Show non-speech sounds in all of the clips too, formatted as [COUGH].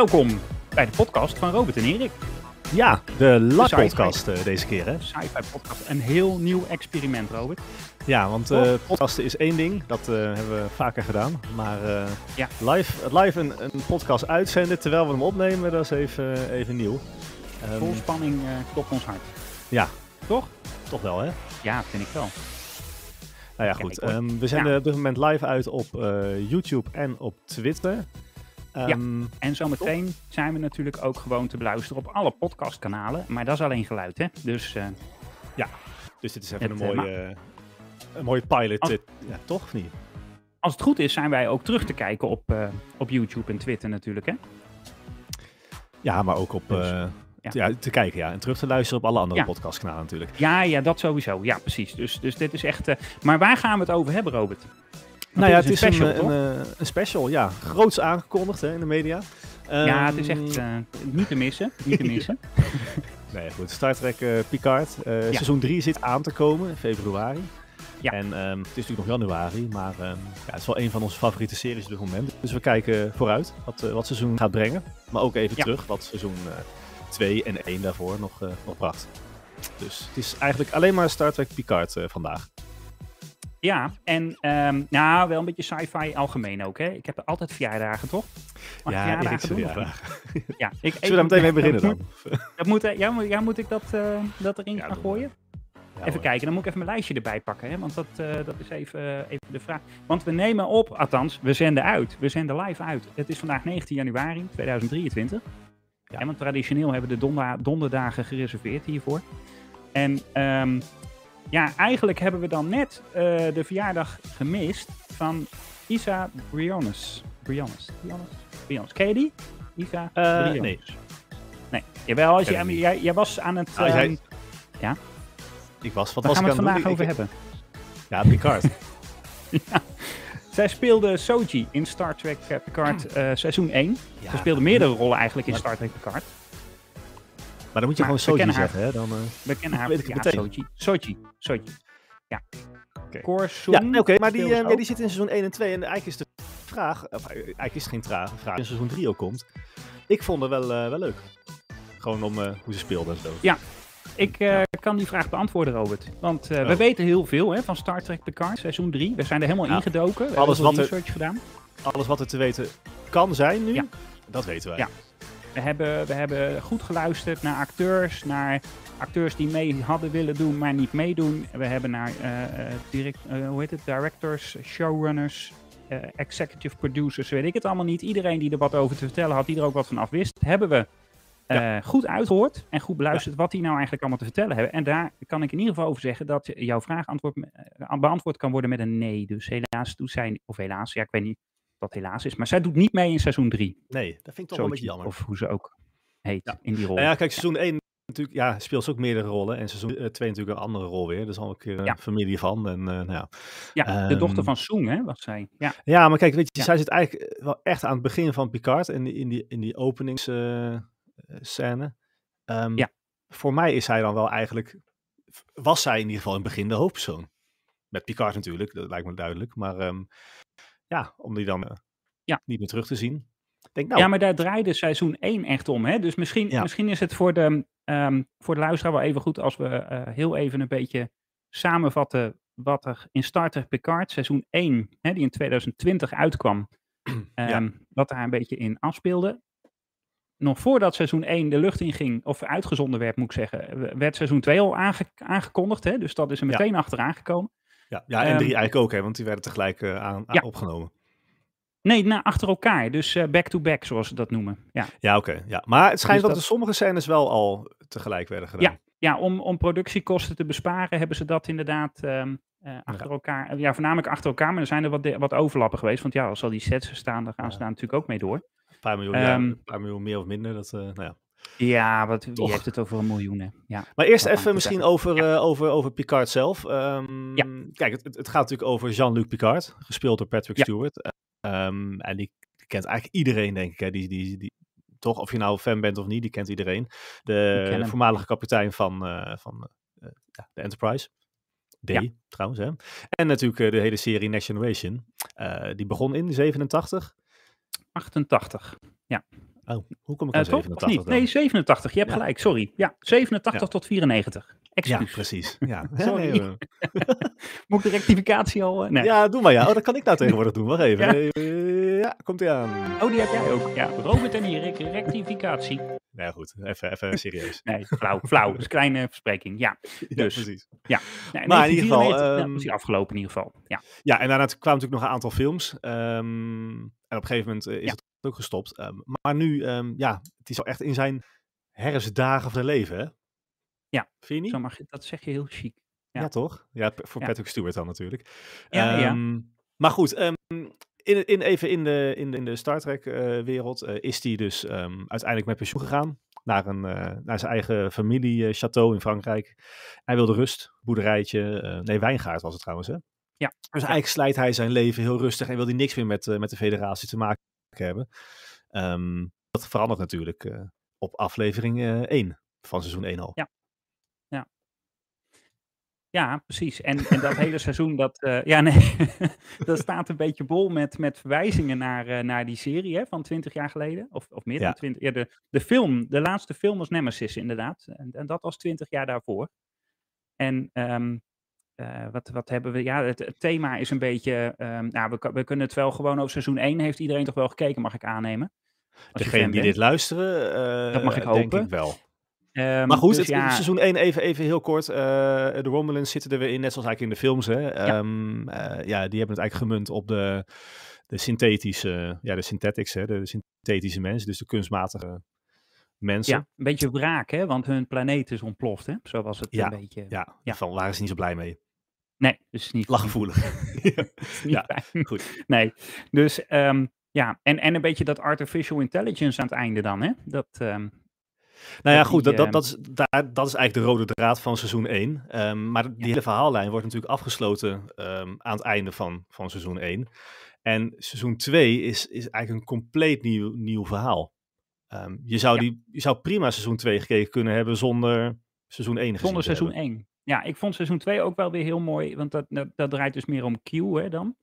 Welkom bij de podcast van Robert en Erik. Ja, de live podcast eh, deze keer hè. Sci-fi podcast. Een heel nieuw experiment, Robert. Ja, want eh podcasten is één ding, dat eh, hebben we vaker gedaan. Maar eh, Ja. live, live een, een podcast uitzenden terwijl we hem opnemen, dat is even, even nieuw. Ehm, Vol spanning klopt ons hart. Ja. Toch? toch wel hè? Ja, vind ik wel. Nou ja, goed. Ehm, we zenden Ja. op dit moment live uit op YouTube en op Twitter. Ehm, En zometeen zijn we natuurlijk ook gewoon te beluisteren op alle podcastkanalen. Maar dat is alleen geluid, hè? Dus eh, Dus dit is even Het, een eh, mooie, een mooie pilot. Als- eh, ja, toch of niet? als het goed is, zijn wij ook terug te kijken op, eh, op YouTube en Twitter natuurlijk, hè? Ja, maar ook op Dus, eh, ja. te- ja, te kijken ja. En terug te luisteren op alle andere Ja. podcastkanalen natuurlijk. Ja, ja, dat sowieso. Ja, precies. Dus, dus dit is echt... eh, maar waar gaan we het over hebben, Robert? Nou ja, het is een, special, een, toch? een, een special, ja. Groots aangekondigd hè, in de media. ja, het is Ehm, echt eh, niet te missen. Niet te missen. [LAUGHS] Nee, goed. Star Trek eh, Picard. eh, Seizoen 3 zit aan te komen in februari. Ja. En ehm, het is natuurlijk nog januari, maar ehm, ja, het is wel een van onze favoriete series op dit moment. Dus we kijken vooruit wat, eh, wat seizoen gaat brengen. Maar ook even Ja. terug wat seizoen 2 en 1 daarvoor nog, eh, nog bracht. Dus het is eigenlijk alleen maar Star Trek Picard eh, vandaag. Ja, en ehm, nou, wel een beetje sci-fi algemeen ook, hè? Ik heb altijd verjaardagen, toch? Mag ik verjaardagen doen? verjaardag. Ja, [LAUGHS] ik, Zullen we daar meteen mee beginnen dan? [LAUGHS] Dat moet, eh, ja, moet, ja, moet ik dat, eh, dat erin Ja, gaan gooien? Ja, even hoor. kijken, dan moet ik even mijn lijstje erbij pakken, hè? Want dat, eh, dat is even, even de vraag. Want we nemen op, althans, we zenden uit. We zenden live uit. Het is vandaag 19 januari 2023. Ja. Ja, want traditioneel hebben we de donderdagen gereserveerd hiervoor. En ehm, ja, eigenlijk hebben we dan net eh, de verjaardag gemist van Isa Briones. Briones. Briones? Briones. Ken je die? Isa Eh, Briones. nee. Nee. Jawel, als je, jij, jij was aan het... Zei- ehm, Ik was, wat waar was gaan ik we het vandaag doen? over Ik- hebben? Ja, Picard. [LAUGHS] Zij speelde Soji in Star Trek Picard eh, seizoen 1. Ja, Ze speelde meerdere rollen eigenlijk in Maar- Star Trek Picard. Maar dan moet je Maar gewoon haar. zeggen, hè? Dan, eh, We kennen [LAUGHS] haar. weet ik ja, meteen. Soji. Soji. Soji. Ja. Korsoen Ja, oké, maar die, eh, ja, die zit in seizoen 1 en 2. En eigenlijk is de vraag, of, eh, eigenlijk is het geen trage vraag, in seizoen 3 ook komt. Ik vond het wel, wel leuk. Gewoon om hoe ze speelde en zo. Ik eh, kan die vraag beantwoorden, Robert. Want we Oh. weten heel veel hè, van Star Trek Picard, seizoen 3. We zijn er helemaal Ja. ingedoken. We hebben Alles veel wat er- research gedaan. Alles wat er te weten kan zijn nu, Ja. dat weten wij. Ja. We hebben, we hebben goed geluisterd naar acteurs, naar acteurs die mee hadden willen doen, maar niet meedoen. We hebben naar eh, eh, direct, eh, hoe heet het? directors, showrunners, executive producers, weet ik het allemaal niet. Iedereen die er wat over te vertellen had, die er ook wat van af wist, hebben we goed uitgehoord en goed beluisterd wat die nou eigenlijk allemaal te vertellen hebben. En daar kan ik in ieder geval over zeggen dat jouw vraag antwoord, beantwoord kan worden met een nee. Dus helaas doet zij, of helaas, ja ik weet niet wat helaas is, maar zij doet niet mee in seizoen 3. Nee, dat vind ik toch wel een beetje jammer. Of hoe ze ook heet Ja. in die rol. Nou ja, kijk, seizoen 1 natuurlijk, ja, speelt ze ook meerdere rollen. En seizoen 2 natuurlijk een andere rol weer. Dus al een keer een Ja. familie van. En, eh, nou ja. ja, de dochter ehm, van Soong, hè, was zij. Ja, ja, maar kijk, weet je, zij zit eigenlijk eh, wel echt aan het begin van Picard. In die, in die, in die openingsscène. Ehm, Ja. Voor mij is zij dan wel eigenlijk, was zij in ieder geval in het begin de hoofdpersoon. Met Picard natuurlijk, dat lijkt me duidelijk. Maar ehm, ja, om die dan eh, Ja. niet meer terug te zien. Denk, nou, ja, maar daar draaide seizoen 1 echt om. Hè? Dus misschien, Ja. misschien is het voor de, ehm, voor de luisteraar wel even goed als we eh, heel even een beetje samenvatten wat er in Star Trek Picard seizoen 1, hè, die in 2020 uitkwam, [CLEARS THROAT] ehm, wat daar een beetje in afspeelde. Nog voordat seizoen 1 de lucht in ging, of uitgezonden werd, moet ik zeggen, werd seizoen 2 al aange- aangekondigd. Hè? Dus dat is er meteen achteraan gekomen. Ja, ja, en ehm, drie eigenlijk ook, hè, want die werden tegelijk eh, aan, Ja. opgenomen. Nee, nou, achter elkaar. Dus eh, back-to-back, zoals ze dat noemen. Ja. Ja, oké. ja. Maar het schijnt Dus dat, dat- er sommige scènes wel al tegelijk werden gedaan. Ja, om, om productiekosten te besparen hebben ze dat inderdaad ehm, eh, achter elkaar. eh, Ja, voornamelijk achter elkaar, maar er zijn er wat, wat overlappen geweest. Want ja, als al die sets er staan, dan gaan ze Ja. daar natuurlijk ook mee door. Een paar miljoen, ja, Ehm, een paar miljoen meer of minder. Dat, eh, nou ja. Ja, wat, wie Toch. heeft het over een miljoenen? Ja. Maar eerst even misschien zeggen. over, eh, over, over Picard zelf. Ehm, Ja. Kijk, het, het- gaat natuurlijk over Jean-Luc Picard, gespeeld door Patrick Ja. Stewart. Ehm, en die kent eigenlijk iedereen, denk ik. Hè? Die, die, die, toch, of je nou fan bent of niet, die kent iedereen. De voormalige kapitein van, eh, van eh, ja, de Enterprise. D, Ja. trouwens. Hè? En natuurlijk de hele serie Next Generation. Die begon in 87. 88. Oh, hoe kom ik Uh, aan? Of 87 niet? dan? Nee, 87. Je hebt Ja. gelijk, sorry. Ja, 87 Ja. tot 94. Ja, Excuus. precies. [LAUGHS] Ja, Sorry. Ja, nee, eh. [LAUGHS] Moet ik de rectificatie al? eh, Nee. ja, doe maar ja. Oh, dat kan ik nou tegenwoordig doen. Wacht even. Ja. Eh, Ja, komt ie aan. Oh, die heb jij ook. Ja, Robert en Erik, rectificatie. Nee, goed. Even, even serieus. [LAUGHS] Nee, flauw, flauw. Een kleine verspreking. Ja, Ja, Dus. precies. nee, Maar in ieder geval, 1994, nou, ehm, die afgelopen in ieder geval. Ja, Ja, en daarna kwamen natuurlijk nog een aantal films. ehm, en op een gegeven moment eh, is Ja. het ook gestopt. Ehm, maar nu, ehm, ja, het is al echt in zijn herfstdagen van zijn leven, hè? Ja, Vind je niet? zo mag je, dat zeg je heel chic. Ja, Ja. toch? Ja, voor Ja. Patrick Stewart dan natuurlijk. Ja, ja. Ehm, Maar goed, in, in, even in de, in de, in de Star Trek-wereld is hij dus uiteindelijk met pensioen gegaan. Naar, een, eh, naar zijn eigen familie-château in Frankrijk. Hij wilde rust, boerderijtje. eh, nee, wijngaard was het trouwens, hè? Ja. Dus eigenlijk slijt hij zijn leven heel rustig en wil hij niks meer met, eh, met de federatie te maken hebben. Ehm, dat verandert natuurlijk eh, op aflevering eh 1 van seizoen 1 al. Ja. Ja, precies. En, en dat hele seizoen, dat, eh, ja, nee, [LAUGHS] dat staat een beetje bol met, met verwijzingen naar, naar die serie hè, van 20 jaar geleden. Of, of meer Ja. dan 20. Ja, de, de film, de laatste film was Nemesis inderdaad. En, en dat was 20 jaar daarvoor. En ehm, eh, wat, wat hebben we? Ja, het, het thema is een beetje. ehm, nou, we, kunnen het wel gewoon over seizoen 1. Heeft iedereen toch wel gekeken, mag ik aannemen? Als je Degene fan die dit luisteren, eh, Dat mag ik denk hopen. ik wel. Ehm, Maar goed, dus het, ja, seizoen 1 even, even heel kort. eh, de Romulans zitten er weer in, net zoals eigenlijk in de films. Hè. Ehm, eh, ja, die hebben het eigenlijk gemunt op de, de synthetische, ja, de synthetics, hè, de synthetische mensen, dus de kunstmatige mensen. ja, een beetje wraak, hè? Want hun planeet is ontploft, hè? Zo was het Ja, een beetje. Ja, Ja. Van, waren ze niet zo blij mee. Nee, dus niet. Lachgevoelig. [LAUGHS] [LAUGHS] ja, fijn. goed. Nee, dus ehm, ja, en, en een beetje dat artificial intelligence aan het einde dan, hè? Dat, ehm, Nou ja, goed, dat, dat, ehm, dat, is, daar, dat is eigenlijk de rode draad van seizoen 1. Ehm, maar die Ja. hele verhaallijn wordt natuurlijk afgesloten aan het einde van, van seizoen 1. En seizoen 2 is, is eigenlijk een compleet nieuw, nieuw verhaal. Je, zou Ja. die, je zou prima seizoen 2 gekeken kunnen hebben zonder seizoen 1 gezien zonder seizoen hebben. 1. Ja, ik vond seizoen 2 ook wel weer heel mooi, want dat, dat, dat draait dus meer om Q, hè, dan.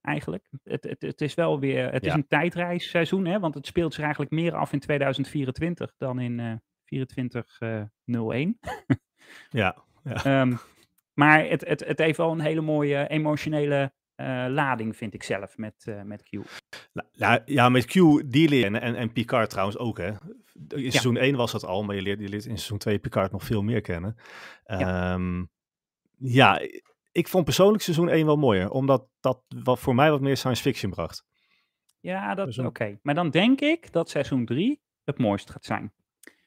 Eigenlijk. Het, het, het is wel weer, het is een tijdreisseizoen, hè, want het speelt zich eigenlijk meer af in 2024 dan in eh 2401. Ja, ja. [LAUGHS] Ehm, maar het, het, het heeft wel een hele mooie emotionele eh, lading, vind ik zelf, met, eh, met Q. Ja, ja, met Q, je en, en, en Picard trouwens ook, hè. In seizoen 1 was dat al, maar je leert, je leert in seizoen 2 Picard nog veel meer kennen. Ja. Ehm, ja, ik vond persoonlijk seizoen 1 wel mooier, omdat dat wat voor mij wat meer science fiction bracht. Ja, dat Dus is een- oké. Maar dan denk ik dat seizoen 3 het mooist gaat zijn.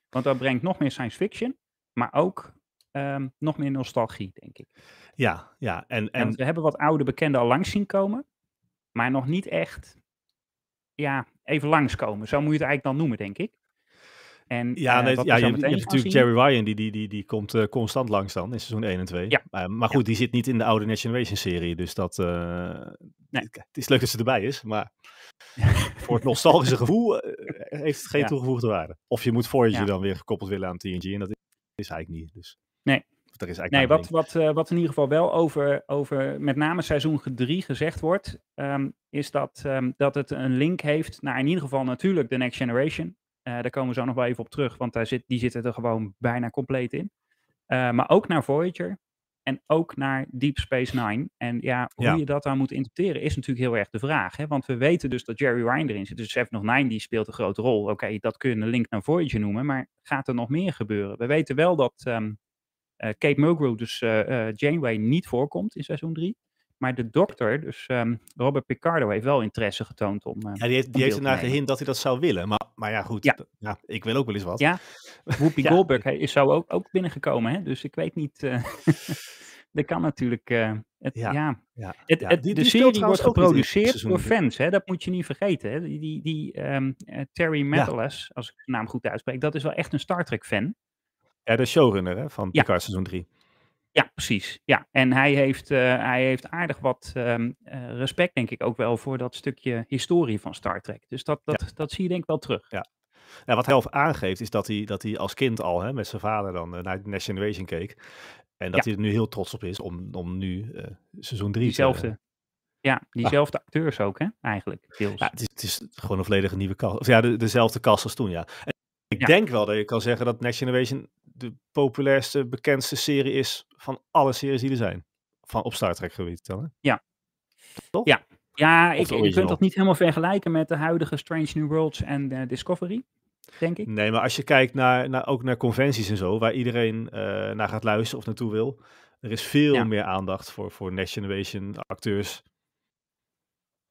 Want dat brengt nog meer science fiction, maar ook ehm, nog meer nostalgie, denk ik. Ja, ja. En, en want we hebben wat oude bekenden al langs zien komen, maar nog niet echt, ja, even langskomen. Zo moet je het eigenlijk dan noemen, denk ik. En ja, eh, nee, ja je, hebt natuurlijk zien- Jerry Ryan, die, die, die, die komt eh, constant langs dan in seizoen 1 en 2. Ja. Eh, maar goed, die zit niet in de oude Next Generation serie, dus dat... eh, Nee. Het is leuk dat ze erbij is, maar [LAUGHS] voor het nostalgische gevoel heeft het geen toegevoegde waarde. Of je moet Voyager dan weer gekoppeld willen aan TNG en dat is eigenlijk niet. Dus. Nee. Er is Nee, wat, wat, wat in ieder geval wel over, over met name seizoen 3 gezegd wordt, ehm, is dat, ehm, dat het een link heeft naar in ieder geval natuurlijk de Next Generation. Eh, daar komen we zo nog wel even op terug, want daar zit, die zitten er gewoon bijna compleet in. Eh, maar ook naar Voyager en ook naar Deep Space Nine. En ja, hoe Ja. je dat dan moet interpreteren is natuurlijk heel erg de vraag. Hè? Want we weten dus dat Jerry Ryan erin zit. Dus Seven of Nine die speelt een grote rol. Oké, dat kun je een link naar Voyager noemen, maar gaat er nog meer gebeuren? We weten wel dat ehm, eh, Kate Mulgrew, dus Janeway, niet voorkomt in seizoen 3. Maar de dokter, dus ehm, Robert Picardo, heeft wel interesse getoond om. eh, Ja, die heeft, die heeft ernaar gehint dat hij dat zou willen. Maar, maar ja, goed. Ja. ik wil ook wel eens wat. Ja, Whoopi [LAUGHS] Ja. Goldberg hij is zo ook, ook binnengekomen, hè? dus ik weet niet. eh [LAUGHS] dat kan natuurlijk. eh, het, Ja, ja. ja, Het, ja. het- Die- de die serie wordt geproduceerd door fans, hè? dat moet je niet vergeten. Hè? Die, die, die ehm, eh, Terry Matalas, als ik zijn naam goed uitspreek, dat is wel echt een Star Trek-fan. Ja, de showrunner hè, van. Picard seizoen 3. Ja, precies. Ja, en hij heeft, eh, hij heeft aardig wat ehm, eh, respect, denk ik, ook wel voor dat stukje historie van Star Trek. Dus dat, dat, dat zie je denk ik wel terug. Ja, wat hij al aangeeft is dat hij, dat hij als kind al hè, met zijn vader dan eh, naar Next Generation keek. En dat Ja. hij er nu heel trots op is om, om nu seizoen 3 Diezelfde. Ja, diezelfde acteurs ook, hè, eigenlijk, deels. Ja, het is, het is gewoon een volledige nieuwe kast. Of ja, de, dezelfde kast als toen, ja. En ik Ja. denk wel dat je kan zeggen dat Next Generation de populairste, bekendste serie is van alle series die er zijn. Van op Star Trek gebied dan, hè? Ja. Toch? Ja. Ja, ik, je kunt dat niet helemaal vergelijken met de huidige Strange New Worlds en eh, Discovery, denk ik. Nee, maar als je kijkt naar, naar, ook naar conventies en zo, waar iedereen eh, naar gaat luisteren of naartoe wil, er is veel Ja. meer aandacht voor, voor Next Generation acteurs.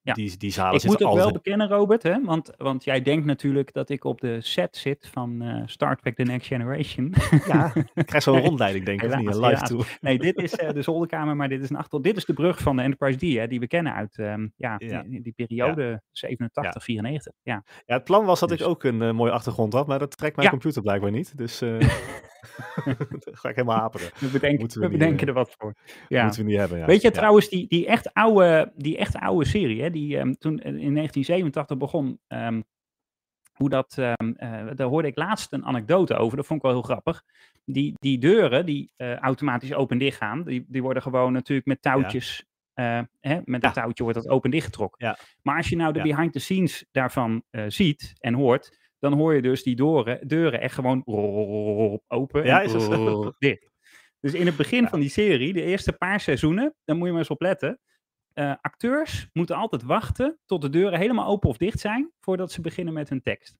Ja. Die, die zalen Ik moet ook wel bekennen, Robert, hè, want, want jij denkt natuurlijk dat ik op de set zit van eh, Star Trek The Next Generation. Ja, ik krijg zo'n [LAUGHS] rondleiding, denk ik, niet? Live tour. nee, dit is eh, de zolderkamer, maar dit is een achtergrond. Dit is de brug van de Enterprise D, hè, die we kennen uit ehm, ja, Ja. Die, die periode 87, 94. Ja. Ja, het plan was dat ik Dus- ook een eh, mooie achtergrond had, maar dat trekt mijn computer blijkbaar niet. Dus [LAUGHS] [LAUGHS] ga ik helemaal haperen. We bedenken, we we niet, bedenken er wat voor. Ja. Moeten we niet hebben, ja. Weet je trouwens, die, die, echt oude, die echt oude serie, hè, die ehm, toen in 1987 begon, ehm, hoe dat, ehm, eh, daar hoorde ik laatst een anekdote over, dat vond ik wel heel grappig. Die, die deuren die eh, automatisch open-dicht gaan, die, die worden gewoon natuurlijk met touwtjes, eh, hè, met Ja. een touwtje wordt dat open-dicht getrokken. Ja. Maar als je nou de behind the scenes daarvan eh, ziet en hoort, dan hoor je dus die deuren, deuren echt gewoon open Ja, en is dicht. Dus in het begin van die serie, de eerste paar seizoenen, dan moet je maar eens op letten. Eh, acteurs moeten altijd wachten tot de deuren helemaal open of dicht zijn voordat ze beginnen met hun tekst.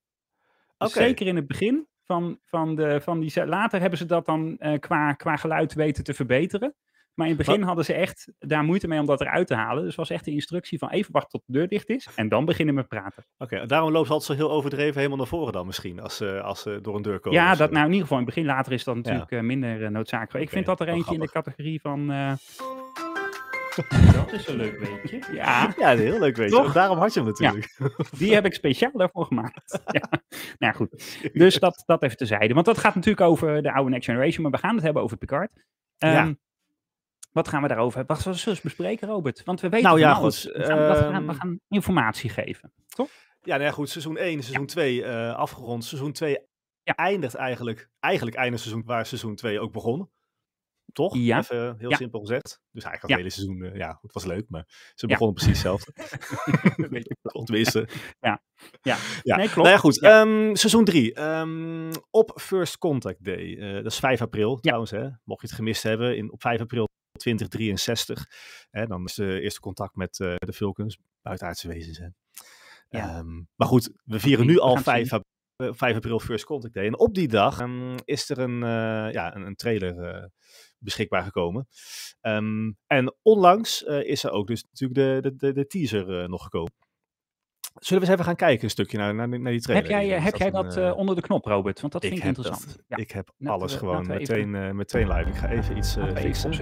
Dus. Zeker in het begin van, van, de, van die. Later hebben ze dat dan eh, qua, qua geluid weten te verbeteren. Maar in het begin hadden ze echt daar moeite mee om dat eruit te halen. Dus was echt de instructie van even wachten tot de deur dicht is en dan beginnen met praten. Oké, daarom loopt ze altijd zo heel overdreven helemaal naar voren dan misschien, als ze, als ze door een deur komen. Ja, dat nou in ieder geval in het begin. Later is dat natuurlijk eh, minder noodzakelijk. Ik vind dat er eentje in de categorie van. Dat is een leuk weetje. Ja, Ja, heel leuk weet je. Toch? Daarom had je hem natuurlijk. die heb ik speciaal daarvoor gemaakt. [LAUGHS] ja. Nou ja, goed. Dus dat, dat even tezijde. Want dat gaat natuurlijk over de oude Next Generation, maar we gaan het hebben over Picard. Ehm, Ja. Wat gaan we daarover hebben? Wat zullen we eens bespreken, Robert? Want we weten Nou ja, alles. goed, We gaan, we gaan- we ehm, gaan informatie geven. Ja, nou ja, goed. Seizoen 1, seizoen 2 eh, afgerond. Seizoen 2 Ja. eindigt eigenlijk, eigenlijk eindigt seizoen waar seizoen 2 ook begon. Toch? Ja. Even heel Ja. simpel gezegd. Dus eigenlijk het Ja. hele seizoen, eh, ja, het was leuk, maar ze begonnen precies hetzelfde. [LAUGHS] Tenminste. Ja. Ja. ja. Nee, klopt. Nou ja, goed. Ja. ehm, seizoen 3. ehm, op First Contact Day. eh, dat is 5 april trouwens, hè. Mocht je het gemist hebben, in, op 5 april 2063. Hè, dan is de eerste contact met eh, de Vulcans, buitenaardse wezens. Hè. Ja. Ehm, maar goed, we vieren nu al gaan het 5, ap- eh, 5 april First Contact Day. En op die dag is er een, ja, een, een trailer beschikbaar gekomen. Ehm, en onlangs eh, is er ook dus natuurlijk de, de, de, de teaser eh, nog gekomen. Zullen we eens even gaan kijken, een stukje naar, naar, naar die trailer? Heb jij, eh, heb jij dat eh, eh, onder de knop, Robert? Want dat vind ik, interessant. dat. Ja. Ik heb alles gewoon meteen, eh, meteen live. Ik ga even iets fixen.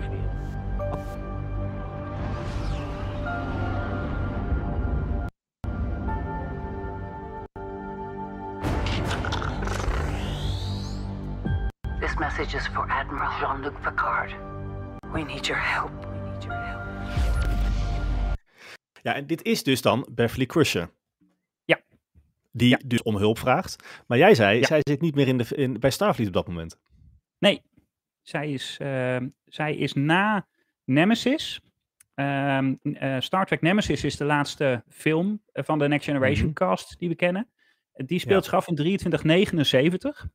This message is for Admiral Jean-Luc Picard. We need your help. We need your help. Ja, en dit is dus dan Beverly Crusher. Ja. Die Ja. dus om hulp vraagt. Maar jij zei, Ja. zij zit niet meer in de, in, bij Starfleet op dat moment. Nee, zij is, ehm, zij is na Nemesis. Ehm, eh, Star Trek Nemesis is de laatste film eh, van de Next Generation Mhm. cast die we kennen. Die speelt Ja. zich af in 2379.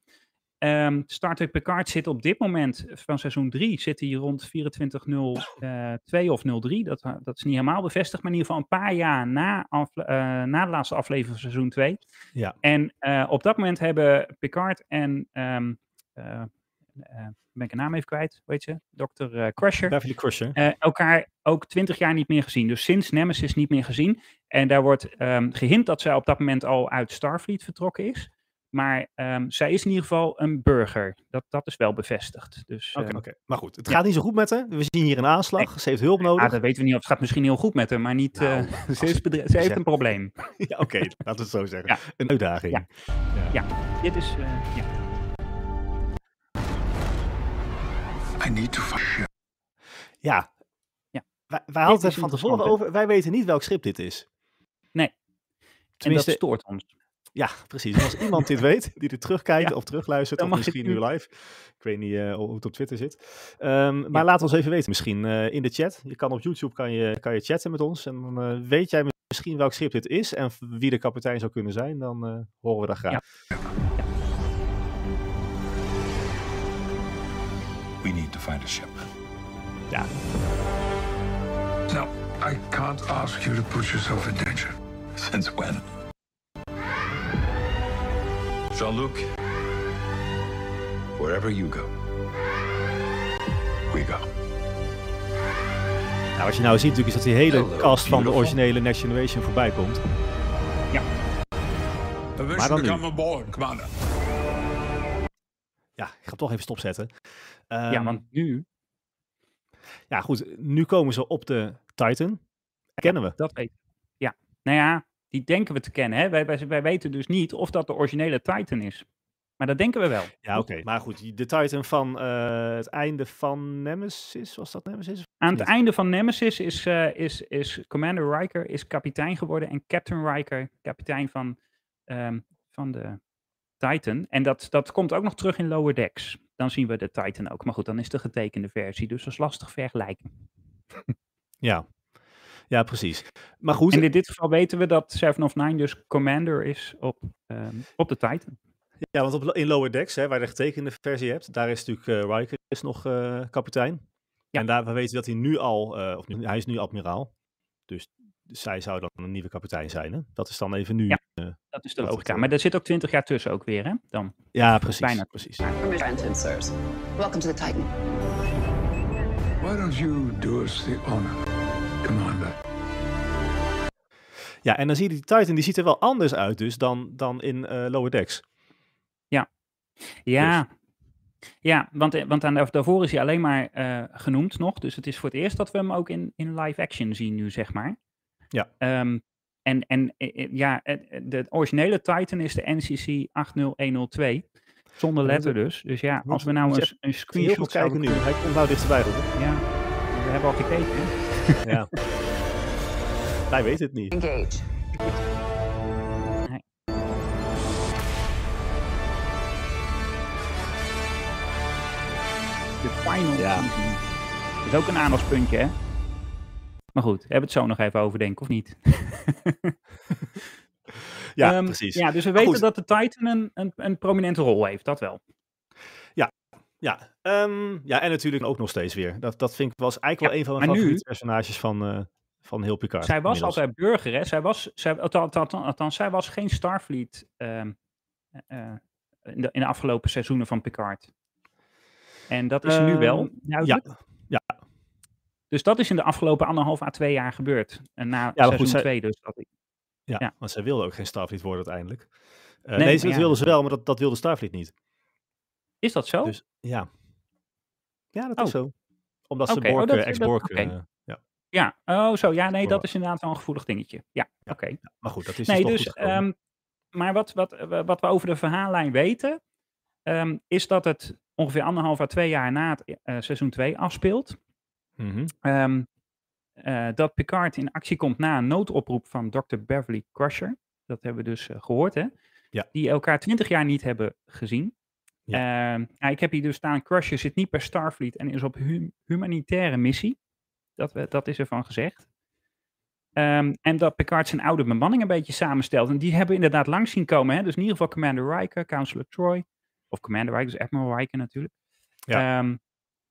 Ehm Star Trek Picard zit op dit moment van seizoen 3 zit hij rond 2402 of 03. Dat, eh, dat is niet helemaal bevestigd, maar in ieder geval een paar jaar na, eh, na de laatste aflevering van seizoen 2. Ja. En eh, op dat moment hebben Picard en eh, eh, ben ik een naam even kwijt, weet je, Dr. eh, Crusher, Beverly Crusher. eh, elkaar ook twintig jaar niet meer gezien. Dus sinds Nemesis niet meer gezien. En daar wordt ehm gehint dat zij op dat moment al uit Starfleet vertrokken is. Maar ehm, zij is in ieder geval een burger. Dat, dat is wel bevestigd. Dus Oké, ehm, oké. Maar goed, het ja. gaat niet zo goed met haar. We zien hier een aanslag. Ze heeft hulp nodig. ah, dat weten we niet of het gaat misschien heel goed met haar, maar niet. Nou, eh, [LAUGHS] als ze, is het- bedre- ze heeft een probleem. [LAUGHS] ja, oké, laten we het zo zeggen. Ja. Een uitdaging. Ja. Dit is. eh, ja. I need to find Ja. Ja. Wij, wij hadden het van tevoren over. Wij weten niet welk schip dit is. Nee. En Tenminste, dat stoort ons. Ja, precies. Als iemand dit weet, die er terugkijkt Ja, of terugluistert, of misschien nu live. Ik weet niet eh, hoe het op Twitter zit. Ehm, maar laat ons even weten, misschien eh, in de chat. Je kan op YouTube kan je, kan je chatten met ons. En dan eh, weet jij misschien welk schip dit is en wie de kapitein zou kunnen zijn. Dan eh, horen we dat graag. Ja. We need to find a ship. Ja. No, I can't ask you to put yourself in danger. Since when? Jean-Luc, wherever you go, we go. Nou, wat je nou ziet natuurlijk is dat die hele Hello, cast van de originele Next Generation voorbij komt. Permission dan to nu. Ja, ik ga hem toch even stopzetten. ja, Ehm, want nu, ja, goed. Nu komen ze op de Titan. Kennen we. dat weet Ja, nou ja, die denken we te kennen. Hè? Wij, wij, wij weten dus niet of dat de originele Titan is. Maar dat denken we wel. Ja, oké. Maar goed, die- de Titan van eh, het einde van Nemesis, was dat Nemesis? Aan het einde van Nemesis is, eh, is, is Commander Riker is kapitein geworden en Captain Riker kapitein van, ehm, van de Titan. En dat, dat komt ook nog terug in Lower Decks. Dan zien we de Titan ook. Maar goed, dan is de getekende versie. Dus dat is lastig vergelijken. Ja. Ja, precies. Maar goed, En in dit geval weten we dat Seven of Nine dus Commander is op, ehm, op de Titan. ja, want op, in Lower Decks, hè, waar je de getekende versie hebt, daar is natuurlijk eh Riker is nog eh, kapitein. Ja. En daar we weten dat hij nu al, eh, of nu, hij is nu admiraal. Dus zij zou dan een nieuwe kapitein zijn. Hè? Dat is dan even nu. Ja. eh, Dat is de logica. Maar er zit ook twintig jaar tussen ook weer, hè? Dan. ja, precies. Bijna. precies. Granted, sirs. Welcome to the Titan. Why don't you do us the honor, Commander? Ja, en dan zie je die Titan, die ziet er wel anders uit dus dan, dan in eh, Lower Decks. Ja, ja want, eh, want aan daarvoor is hij alleen maar eh, genoemd nog. Dus het is voor het eerst dat we hem ook in, in live action zien nu, zeg maar. Ja. Ehm, en en ja, de originele Titan is de NCC 80102. Zonder letter dus. Dus ja, als we nou een, een screenshot kijken nu. Hij komt nou dichterbij, Robert. Ja, we hebben al gekeken, hè? Ja. Wij weten het niet. Engage. De final Ja. season. Dat is ook een aandachtspuntje, hè? Maar goed, hebben we het zo nog even over, denk ik, of niet? [LAUGHS] Ja, Ehm, precies. Ja, dus we weten goed. dat de Titan een, een, een prominente rol heeft, dat wel. Ja, ehm, ja, en natuurlijk ook nog steeds weer. Dat, dat vind ik was eigenlijk Ja, wel een van mijn nu- favoriete personages van, eh, van heel Picard. Zij was inmiddels. altijd burger, hè? Zij was, zij, althans, althans, althans, zij was geen Starfleet ehm, eh, in, de, in de afgelopen seizoenen van Picard. En dat is nu wel. Ehm, duidelijk. ja, Dus dat is in de afgelopen anderhalf à twee jaar gebeurd. En na goed, seizoen zij- twee dus. Dat ja, ja. want zij wilde ook geen Starfleet worden uiteindelijk. Eh, Nee, nee, dat ja. wilde ze wel, maar dat, dat wilde Starfleet niet. is dat zo? Dus ja. Ja, dat Oh. is zo. Omdat ze Oké, oh, Borg, dat- eh, ja. Ja, oh zo. Ja, nee, dat is inderdaad wel een gevoelig dingetje. Ja, oké. Maar goed, dat is Nee, dus, dus, toch goed gekomen. ehm, maar wat, wat, wat we over de verhaallijn weten, ehm, is dat het ongeveer anderhalf à twee jaar na het eh, seizoen 2 afspeelt. Mhm. Ehm, eh, dat Picard in actie komt na een noodoproep van Dr. Beverly Crusher. Dat hebben we dus eh, gehoord, hè? Ja. Die elkaar twintig jaar niet hebben gezien. Ehm, nou, ik heb hier dus staan, Crusher zit niet per Starfleet en is op hu- humanitaire missie. Dat, we, dat is ervan gezegd. Ehm, en dat Picard zijn oude bemanning een beetje samenstelt. En die hebben we inderdaad langs zien komen. Hè? Dus in ieder geval Commander Riker, Counselor Troy. Of Commander Riker, dus Admiral Riker natuurlijk. Ja. Ehm,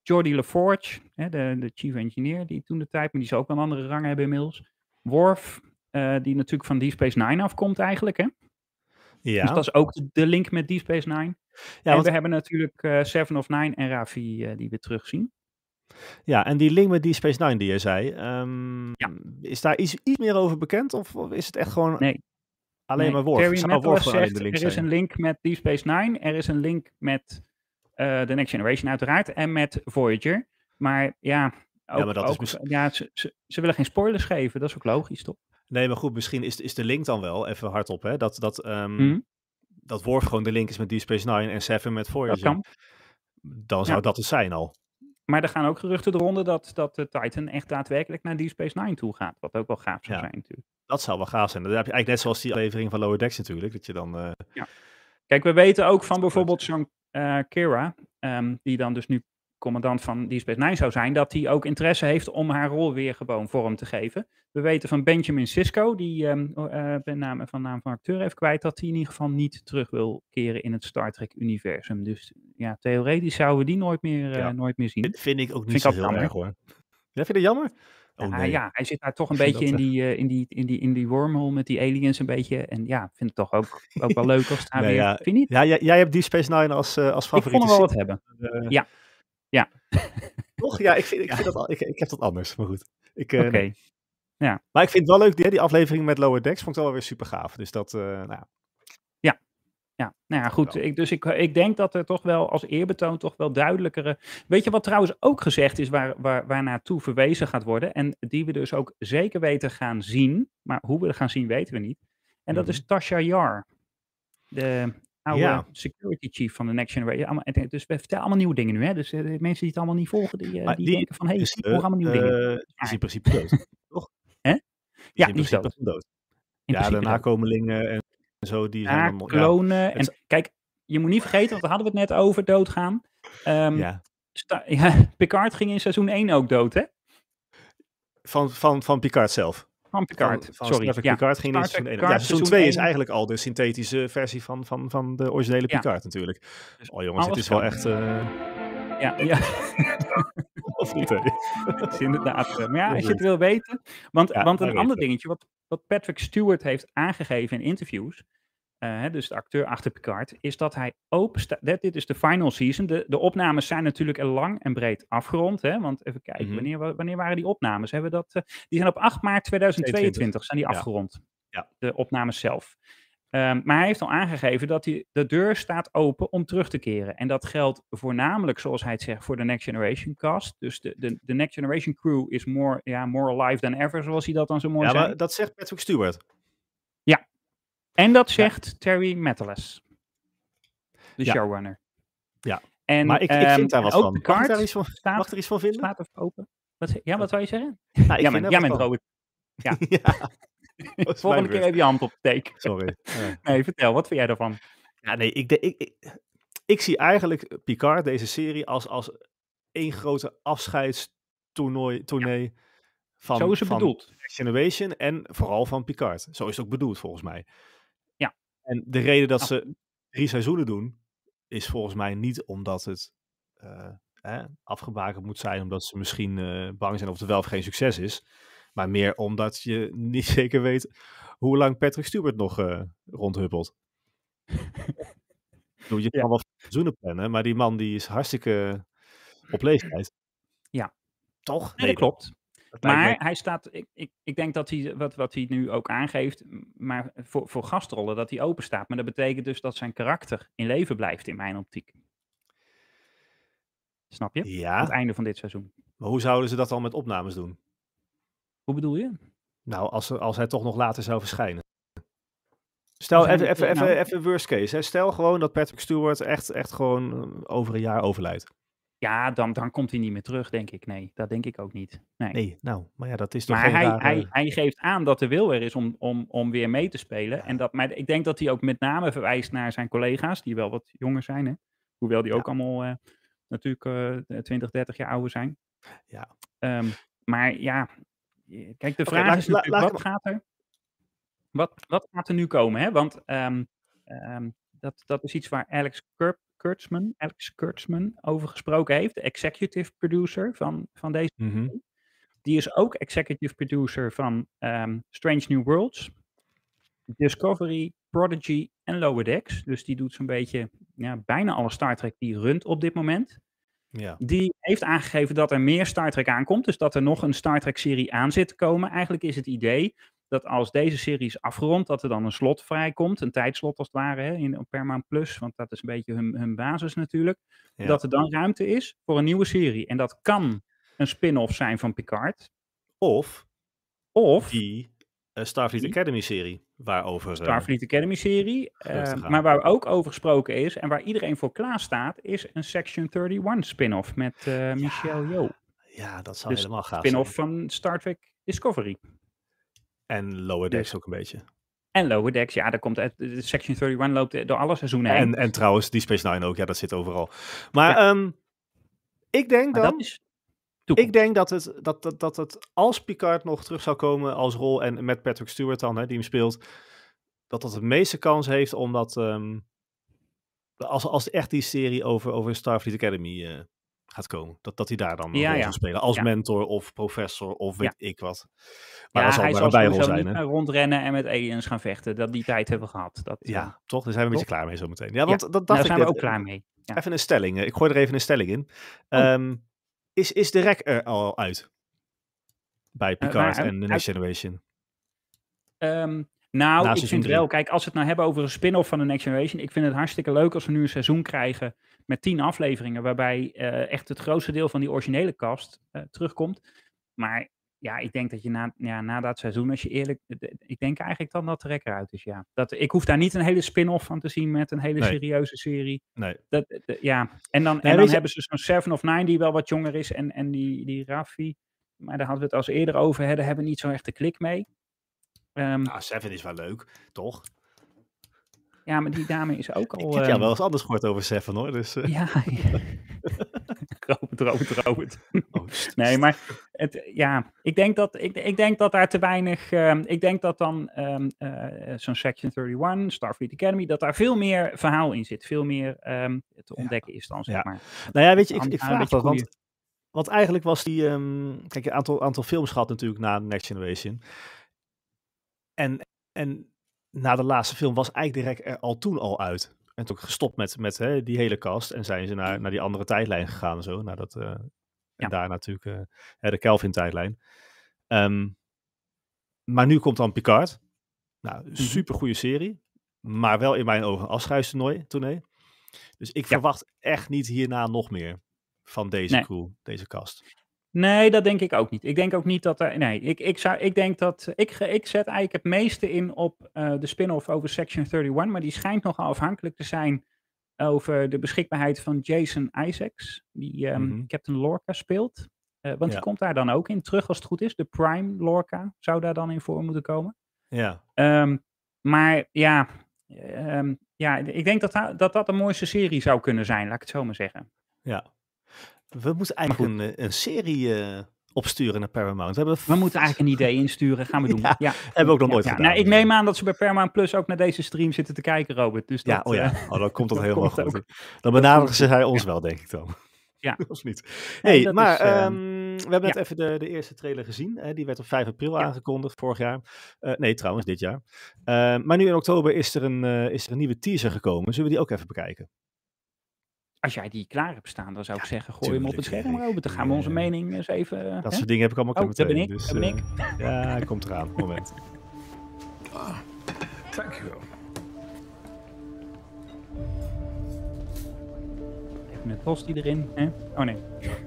Geordie LaForge, hè, de, de chief engineer die toen de tijd, maar die zou ook wel een andere rang hebben inmiddels. Worf, eh, die natuurlijk van Deep Space Nine afkomt eigenlijk. Hè? Ja, Dus dat is ook de link met Deep Space Nine. Ja, en want- we hebben natuurlijk eh, Seven of Nine en Rafi eh, die we terugzien. ja, en die link met die Space Nine die je zei, ehm, Ja. is daar iets, iets meer over bekend? Of, of is het echt gewoon Nee. alleen Nee, maar? Terry zegt, de link er is een link met Deep Space Nine, er is een link met eh The Next Generation uiteraard en met Voyager. Maar ja, ook, maar dat is ook- ja ze, ze, ze willen geen spoilers geven, dat is ook logisch toch? Nee, maar goed, misschien is, is de link dan wel even hardop, hè? Dat, dat, ehm, Mhm. Dat Worf gewoon de link is met Deep Space Nine en Seven met Dat Voyager. Dan zou Ja. dat het zijn al. maar er gaan ook geruchten de ronde dat, dat de Titan echt daadwerkelijk naar Deep Space Nine toe gaat. Wat ook wel gaaf zou Ja. zijn natuurlijk. Dat zou wel gaaf zijn. Dan heb je eigenlijk net zoals die aflevering van Lower Decks natuurlijk. Dat je dan... eh, Kijk, we weten ook van bijvoorbeeld zo'n eh, Kira, ehm, die dan dus nu commandant van Deep Space Nine zou zijn, dat hij ook interesse heeft om haar rol weer gewoon vorm te geven. We weten van Benjamin Sisko, die eh, ben naam, van naam van acteur heeft kwijt, dat hij in ieder geval niet terug wil keren in het Star Trek-universum. Dus ja, theoretisch zouden we die nooit meer, eh, Ja. nooit meer zien. Vind, vind ik ook niet ik zo heel jammer. erg hoor. Ja, vind je dat jammer? Oh, Ja, nee. ja, hij zit daar toch een Ik beetje in dat, die, eh, in, die, in, die, in die wormhole met die aliens een beetje. En ja, ik vind het toch ook, ook wel leuk als het daar Nee, weer... ja, Vind je niet? Ja, jij, jij hebt Deep Space Nine als, eh, als Ik favoriete vond hem wel wat hebben. eh, Ja. Ja. [LAUGHS] Toch? Ja, ik, vind, ik, vind dat, al- ik, ik heb dat anders, maar goed. Eh, Oké. nee. Maar ik vind het wel leuk, die, die aflevering met Lower Decks vond ik wel weer super gaaf. Dus dat, eh, nou ja. Ja, nou ja, goed. Ik, dus ik, ik denk dat er toch wel als eerbetoon toch wel duidelijkere... Weet je wat trouwens ook gezegd is waar, waar, waar naartoe verwezen gaat worden? En die we dus ook zeker weten gaan zien. Maar hoe we het gaan zien weten we niet. En dat is Tasha Yar. De oude Ja. security chief van de Next Generation. Allemaal, en- dus we vertellen allemaal nieuwe dingen nu. Hè? Dus eh, mensen die het allemaal niet volgen, die, eh, die, die denken van... Hé, hey, ik volg allemaal nieuwe eh, dingen. die is in principe dood, [LAUGHS] toch? Hè? Ja, die is principe dood. dood. In Ja, de nakomelingen en zo, die zijn. Ja, klonen. En kijk, je moet niet vergeten, want daar hadden we het net over, doodgaan. Ehm, ja. Ja, [LAUGHS] Picard ging in seizoen 1 ook dood, hè? Van, van, van Picard zelf. Van Picard, Van, van sorry. Ja. Picard ging in Star Trek seizoen 1. Picard, Ja, seizoen seizoen 2 is eigenlijk al de synthetische versie van, van, van de originele. Picard natuurlijk. Oh jongens, het is wel echt... eh Ja, ja. [LAUGHS] of niet, hè? [LAUGHS] dat is inderdaad. eh, Maar ja, als je het wil weten. Want, Ja, want een ander dingetje, wat, wat Patrick Stewart heeft aangegeven in interviews. Eh, dus de acteur achter Picard, is dat hij open staat. Dit is de final season. De, de opnames zijn natuurlijk lang en breed afgerond. Hè, want even kijken, Mhm. wanneer, wa- wanneer waren die opnames? Hebben dat, eh, die zijn op 8 maart 2022 zijn die Ja. afgerond. Ja. De opnames zelf. Ehm, maar hij heeft al aangegeven dat hij, de deur staat open om terug te keren. En dat geldt voornamelijk, zoals hij het zegt, voor de Next Generation cast. Dus de, de, de Next Generation crew is more, ja, more alive than ever, zoals hij dat dan zo mooi Ja, zei. maar dat zegt Patrick Stewart. En dat zegt Terry Matalas, de Ja. showrunner. Ja. En, maar ik, ik ehm, vind daar wat ook van. Mag ik Picard daar iets van, staat, mag ik er iets van vinden? staat open. Wat, ja, wat zou je zeggen? Nou, ik [LAUGHS] ja, men, ja, men. Robert. [LAUGHS] Ja. ja. [LAUGHS] Is Volgende keer heb je hand op de teken. Sorry. Ja. Nee, vertel, wat vind jij daarvan? Ja, nee, ik, de- ik, ik, ik zie eigenlijk Picard, deze serie, als, als één grote afscheidstoernooi tournee van, Zo is het van bedoeld. Next Generation en vooral van Picard. Zo is het ook bedoeld, volgens mij. En de reden dat ze drie seizoenen doen, is volgens mij niet omdat het eh, hè, afgebakend moet zijn, omdat ze misschien eh, bang zijn of het wel of geen succes is. Maar meer omdat je [LAUGHS] niet zeker weet hoe lang Patrick Stewart nog eh, rondhuppelt. Je Ja. kan wel seizoenen plannen, maar die man die is hartstikke op leeftijd. Ja. Toch? Nee, dat klopt. Maar me- hij staat, ik, ik, ik denk dat hij, wat, wat hij nu ook aangeeft, maar voor, voor gastrollen, dat hij open staat. Maar dat betekent dus dat zijn karakter in leven blijft, in mijn optiek. Snap je? Aan het Ja, einde van dit seizoen. maar hoe zouden ze dat dan met opnames doen? Hoe bedoel je? Nou, als, als hij toch nog later zou verschijnen. Stel, even, even, even, nou- even worst case. Hè. Stel gewoon dat Patrick Stewart echt, echt gewoon eh, over een jaar overlijdt. Ja, dan, dan komt hij niet meer terug, denk ik. Nee, dat denk ik ook niet. Nee. Nee, nou, maar ja, dat is toch Maar geen hij, rare- hij, hij geeft aan dat de wil er is om, om, om weer mee te spelen. En dat, maar ik denk dat hij ook met name verwijst naar zijn collega's, die wel wat jonger zijn. Hè? Hoewel die Ja. ook allemaal eh, natuurlijk eh 20, 30 jaar ouder zijn. Ja. Ehm, maar ja, kijk, de vraag is la- natuurlijk, wat gaat er? Wat, wat gaat er nu komen? Hè? Want ehm, ehm, dat, dat is iets waar Alex Kur- Kurtzman, Alex Kurtzman over gesproken heeft, de executive producer van, van deze Mhm. die is ook executive producer van ehm, Strange New Worlds, Discovery, Prodigy en Lower Decks. Dus die doet zo'n beetje ja, bijna alle Star Trek die runt op dit moment. Ja. Die heeft aangegeven dat er meer Star Trek aankomt. Dus dat er nog een Star Trek serie aan zit te komen. Eigenlijk is het idee dat als deze serie is afgerond, dat er dan een slot vrijkomt. Een tijdslot als het ware, hè, in Paramount Plus. Want dat is een beetje hun, hun basis natuurlijk. Ja. Dat er dan ruimte is voor een nieuwe serie. En dat kan een spin-off zijn van Picard. Of Of die eh, Starfleet Die? Academy serie. Waarover... eh, Starfleet Academy serie. Eh, gaan. maar waar ook over gesproken is en waar iedereen voor klaar staat, is een Section 31 spin-off met eh, Michelle Yeoh. ja, dat zou Dus helemaal gaaf Spin-off van Star Trek Discovery. En Lower Decks Dus- ook een beetje. En Lower Decks, ja, daar komt uit, Section 31 loopt door alle seizoenen heen. En, en trouwens, die Space Nine ook. Ja, dat zit overal. Maar ehm, ik denk maar dan... dat is. Ik denk dat het, dat, dat, dat het, als Picard nog terug zou komen als rol en met Patrick Stewart dan, hè, die hem speelt, dat dat de meeste kans heeft omdat, ehm, als, als echt die serie over, over Starfleet Academy eh, gaat komen, dat, dat hij daar dan een Ja, rol ja. zal spelen. Als Ja. mentor of professor of weet ik wat. Maar ja, dat zal hij zal bijrol zijn, niet hè? meer rondrennen en met aliens gaan vechten. Dat, die tijd hebben we gehad. Dat, eh, Ja, toch? Daar zijn we een beetje klaar mee zometeen. Ja, want dat dacht daar ik zijn we net. ook klaar mee. Even een stelling. eh, Ik gooi er even een stelling in. Oh. Ehm, is, is de rek er al uit? Bij Picard en The Next Generation. Ehm, nou, Na ik vind wel, kijk, als we het nou hebben over een spin-off van The Next Generation, ik vind het hartstikke leuk als we nu een seizoen krijgen met tien afleveringen, waarbij eh, echt het grootste deel van die originele cast eh, terugkomt. Maar ja, ik denk dat je na, ja, na dat seizoen, als je eerlijk, ik denk eigenlijk dan dat de eruit is, ja. Dat, ik hoef daar niet een hele spin-off van te zien met een hele Nee. serieuze serie. Nee. Dat, ja, en dan, Nee, en dan je- hebben ze zo'n Seven of Nine die wel wat jonger is en, en die, die Raffi, maar daar hadden we het al eens eerder over, hè, daar hebben we niet zo echt de klik mee. Ehm, Nou, Seven is wel leuk, toch? Ja, maar die dame is ook Ik al... heb ehm, jou wel eens anders gehoord over Seven, hoor. Dus, eh, Ja, Robert, Robert, Robert. oh, [LAUGHS] Nee, maar het, ja, ik denk dat, ik, ik denk dat daar te weinig... ehm, ik denk dat dan ehm, eh, zo'n Section 31, Starfleet Academy, dat daar veel meer verhaal in zit. Veel meer ehm, te ontdekken is dan, zeg Ja. maar. Nou ja, weet je, ik, ik vraag dat, want, goeie- want eigenlijk was die... ehm, kijk, een aantal, aantal films gehad natuurlijk na Next Generation. En, en na de laatste film was eigenlijk de rek er al toen al uit. En toen gestopt met, met hè, die hele cast. En zijn ze naar, naar die andere tijdlijn gegaan en zo. Naar dat, eh, en Ja. daar natuurlijk eh, hè, de Kelvin-tijdlijn. Ehm, maar nu komt dan Picard. Nou, Mhm. super goede serie. Maar wel in mijn ogen een afscheidstoernooi. tournee. Dus ik verwacht echt niet hierna nog meer van deze Nee. crew, deze cast. Nee, dat denk ik ook niet. Ik denk ook niet dat er. Nee, ik, ik, zou, ik denk dat. Ik, ik zet eigenlijk het meeste in op eh, de spin-off over Section 31. Maar die schijnt nogal afhankelijk te zijn over de beschikbaarheid van Jason Isaacs. Die ehm, Mhm. Captain Lorca speelt. Eh, want Ja. die komt daar dan ook in terug als het goed is. De Prime Lorca zou daar dan in voor moeten komen. Ja, Ehm, maar ja, ehm, ja, ik denk dat, da- dat dat de mooiste serie zou kunnen zijn, laat ik het zo maar zeggen. ja. We moeten eigenlijk een, een serie eh, opsturen naar Paramount. We hebben, We moeten eigenlijk een idee insturen, gaan we [LAUGHS] doen. Ja, Ja, hebben we ook nog Ja, nooit ja. gedaan. Nou, ik neem aan dat ze bij Paramount Plus ook naar deze stream zitten te kijken, Robert. Dus Ja, dat, oh ja. eh, Oh, dan komt dat [LAUGHS] dat helemaal komt goed. ook. Dan benaderen ze hij ons wel, denk ik dan. Ja. [LAUGHS] of niet? Hey, maar is, ehm, ehm, we hebben net ja. even de, de eerste trailer gezien. Hè? Die werd op 5 april Ja. aangekondigd, vorig jaar. Eh, nee, trouwens, dit jaar. Eh, maar nu in oktober is er, een, eh, is er een nieuwe teaser gekomen. Zullen we die ook even bekijken? Als jij die klaar hebt staan, dan zou ik zeggen, gooi hem op het scherm, Erik. Robert. Dan gaan we onze mening eens even... Dat hè? soort dingen heb ik allemaal Oh, kunnen dat ben meteen. ik, Dus, dat ben eh, ik. [LAUGHS] Ja, hij komt eraan. Moment. Thank you. Even een tosti erin. Hè? Oh nee.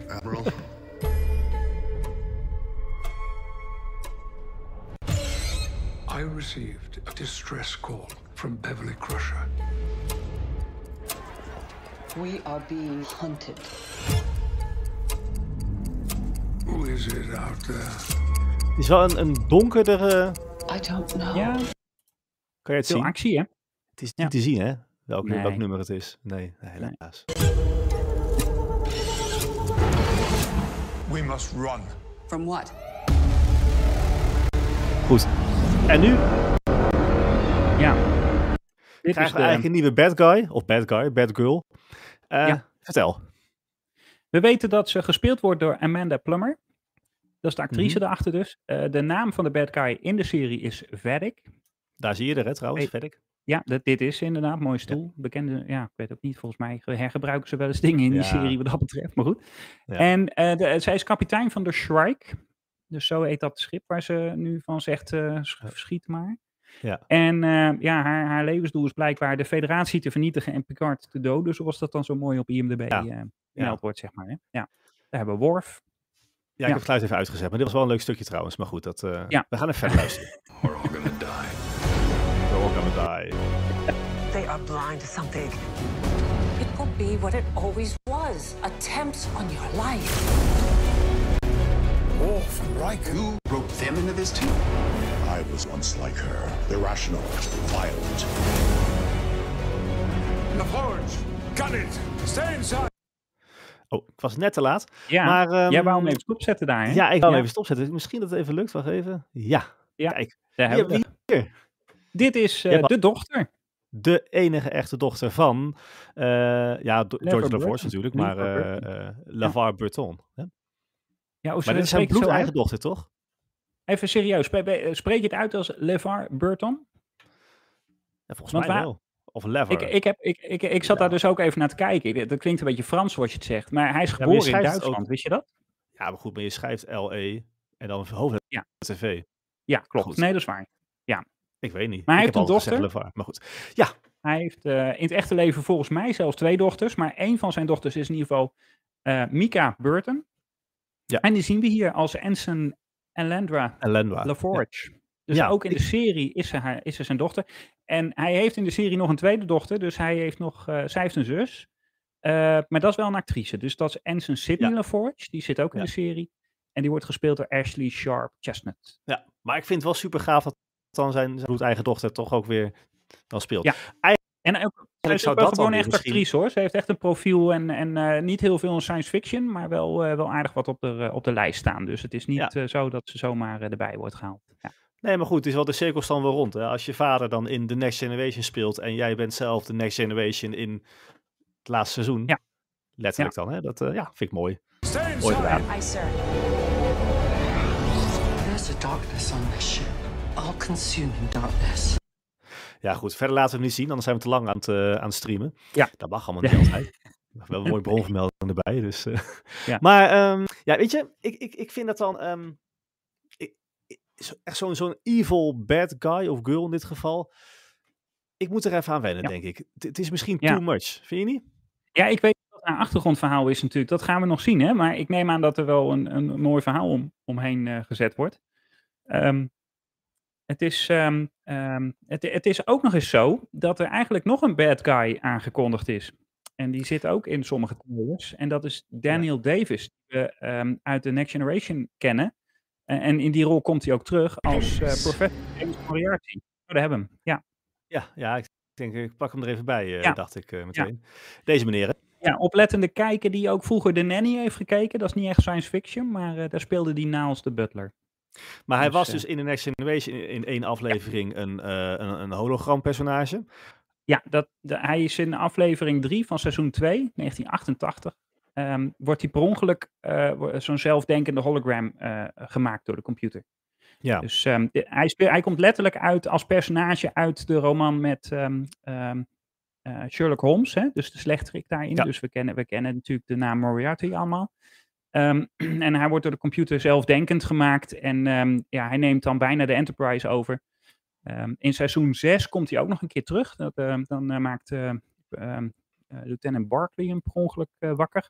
Admiral. [LAUGHS] I received a distress call from Beverly Crusher. We are being hunted. Who is it out there? Het is wel een, een donkerdere... I don't know. Ja, Kan je het veel zien? actie, hè? Het is Ja. niet te zien, hè? Welk, Nee. welk nummer het is. Nee, nee helaas. We must run. From what? Goed. En nu Ja. Dit is krijgen we eigenlijk een nieuwe bad guy. Of bad guy, bad girl. Eh, Ja. Vertel. We weten dat ze gespeeld wordt door Amanda Plummer. Dat is de actrice Mhm. daarachter dus. Eh, de naam van de bad guy in de serie is Vedic. Daar zie je er, hè, trouwens. Verder. Ja, dat, dit is inderdaad mooie stoel. Bekende, ja, ik weet ook niet, volgens mij hergebruiken ze wel eens dingen in die Ja. serie wat dat betreft, maar goed. Ja. En eh, de, zij is kapitein van de Shrike. Dus zo heet dat schip waar ze nu van zegt, sch- schiet maar. Ja. En eh, ja, haar, haar levensdoel is blijkbaar de federatie te vernietigen en Picard te doden, zoals dat dan zo mooi op IMDb Ja. eh gemeld wordt, zeg maar. Hè? Ja. Daar hebben we Worf. Ja, ik heb het geluid even uitgezet. Maar dit was wel een leuk stukje trouwens. Maar goed, dat, eh, Ja. we gaan even verder luisteren. [LAUGHS] We're all gonna die. are blind to something. It could be what it always was attempts on your life. And Riker. You roped them into this too? I was once like her. Irrational, violent. LaForge, gun it. Stay inside. Oh, ik was net te laat. Ja, Maar, ehm, jij wou hem even stopzetten daar, hè? Ja, ik kan Ja. even stopzetten. Misschien dat het even lukt. Wacht even. Ja, Ja, kijk. Daar hebben we hebben we hier? Dit is eh, hebt- de dochter. De enige echte dochter van, eh, ja, George. LaForge natuurlijk, maar eh Burton. eh, LeVar Burton. Hè? Ja, Maar dit is zijn bloedeigen dochter, toch? Even serieus, spreek, je het uit als LeVar Burton? Ja, volgens Want mij wel. Of Lever. Ik, ik, heb, ik, ik, ik zat daar dus ook even naar te kijken. Dat klinkt een beetje Frans zoals je het zegt. Maar hij is geboren in Duitsland, ook- wist je dat? Ja, maar goed, maar je schrijft LE en dan hoofdletter Ja. TV. Ja, klopt. Goed. Nee, dat is waar. Ik weet niet. Maar hij heeft een dochter. LeVar, maar goed. Ja, Hij heeft eh, in het echte leven volgens mij zelfs twee dochters. Maar één van zijn dochters is in ieder geval eh, Mika Burton. Ja. En die zien we hier als Ensign Elandra Elendwa. LaForge. Dus Ja, ook in de serie is ze, haar, is ze zijn dochter. En hij heeft in de serie nog een tweede dochter. Dus hij heeft nog, eh, zij heeft een zus. Eh, maar dat is wel een actrice. Dus dat is Ensign Sydney Ja. LaForge. Die zit ook in de serie. En die wordt gespeeld door Ashley Sharp Chestnut. Ja, maar ik vind het wel super gaaf dat dan zijn, zijn bloedeigen dochter toch ook weer dan speelt. Ja. En ook, zij is ook wel gewoon echt misschien- actrice hoor. Ze heeft echt een profiel en, en eh, niet heel veel in science fiction. Maar wel, eh, wel aardig wat op de, eh, op de lijst staan. Dus het is niet Ja. eh, zo dat ze zomaar erbij wordt gehaald. Ja. Nee, maar goed, het is wel de cirkels dan weer rond. Hè? Als je vader dan in The Next Generation speelt en jij bent zelf de Next Generation in het laatste seizoen. Ja. Letterlijk dan, hè? Dat eh, ja, vind ik mooi. Stay Mooi gedaan. There's a darkness on this ship. All consuming darkness. Ja, goed. Verder laten we hem niet zien, anders zijn we te lang aan het, eh, aan het streamen. Ja. Dat mag allemaal niet altijd. [LAUGHS] Wel een mooie bronvermelding erbij. Dus, eh. Ja. Maar ehm, ja, weet je, ik, ik, ik vind dat dan ehm, ik, echt zo'n zo'n evil bad guy of girl in dit geval. Ik moet er even aan wennen, Ja. denk ik. Het- Het is misschien Ja. too much. Vind je niet? Ja, ik weet wat haar achtergrondverhaal is natuurlijk. Dat gaan we nog zien, hè. Maar ik neem aan dat er wel een, een mooi verhaal om, omheen eh, gezet wordt. Ehm, het, is, ehm, ehm, het, het is ook nog eens zo dat er eigenlijk nog een bad guy aangekondigd is. En die zit ook in sommige trailers. En dat is Daniel Davis, die we ehm, uit de Next Generation kennen. En, en in die rol komt hij ook terug als eh professor James Moriarty. Oh, daar hebben we hem. Ja. Ja, ja ik denk, ik pak hem er even bij, eh, Ja. dacht ik eh, meteen. Deze meneer, hè? Ja, oplettende kijker die ook vroeger de Nanny heeft gekeken. Dat is niet echt science fiction, maar daar speelde die Niles de Butler. Maar hij Dus, was dus in de Next Generation in, één aflevering een, eh een, een hologram-personage. Ja, dat, de- hij is in aflevering 3 van seizoen 2, 1988. ehm, wordt hij per ongeluk eh, zo'n zelfdenkende hologram eh, gemaakt door de computer. Ja. Dus ehm, de- hij, speel- hij komt letterlijk uit als personage uit de roman met ehm, ehm, eh, Sherlock Holmes, hè? dus de slechterik daarin. Ja. Dus we kennen, we kennen natuurlijk de naam Moriarty allemaal. Ehm, [CLEARS THROAT] en hij wordt door de computer zelfdenkend gemaakt. En ehm, ja, hij neemt dan bijna de Enterprise over. Ehm, in seizoen 6 komt hij ook nog een keer terug. Dat, dan eh, maakt eh, Lieutenant Barkley hem per ongeluk wakker.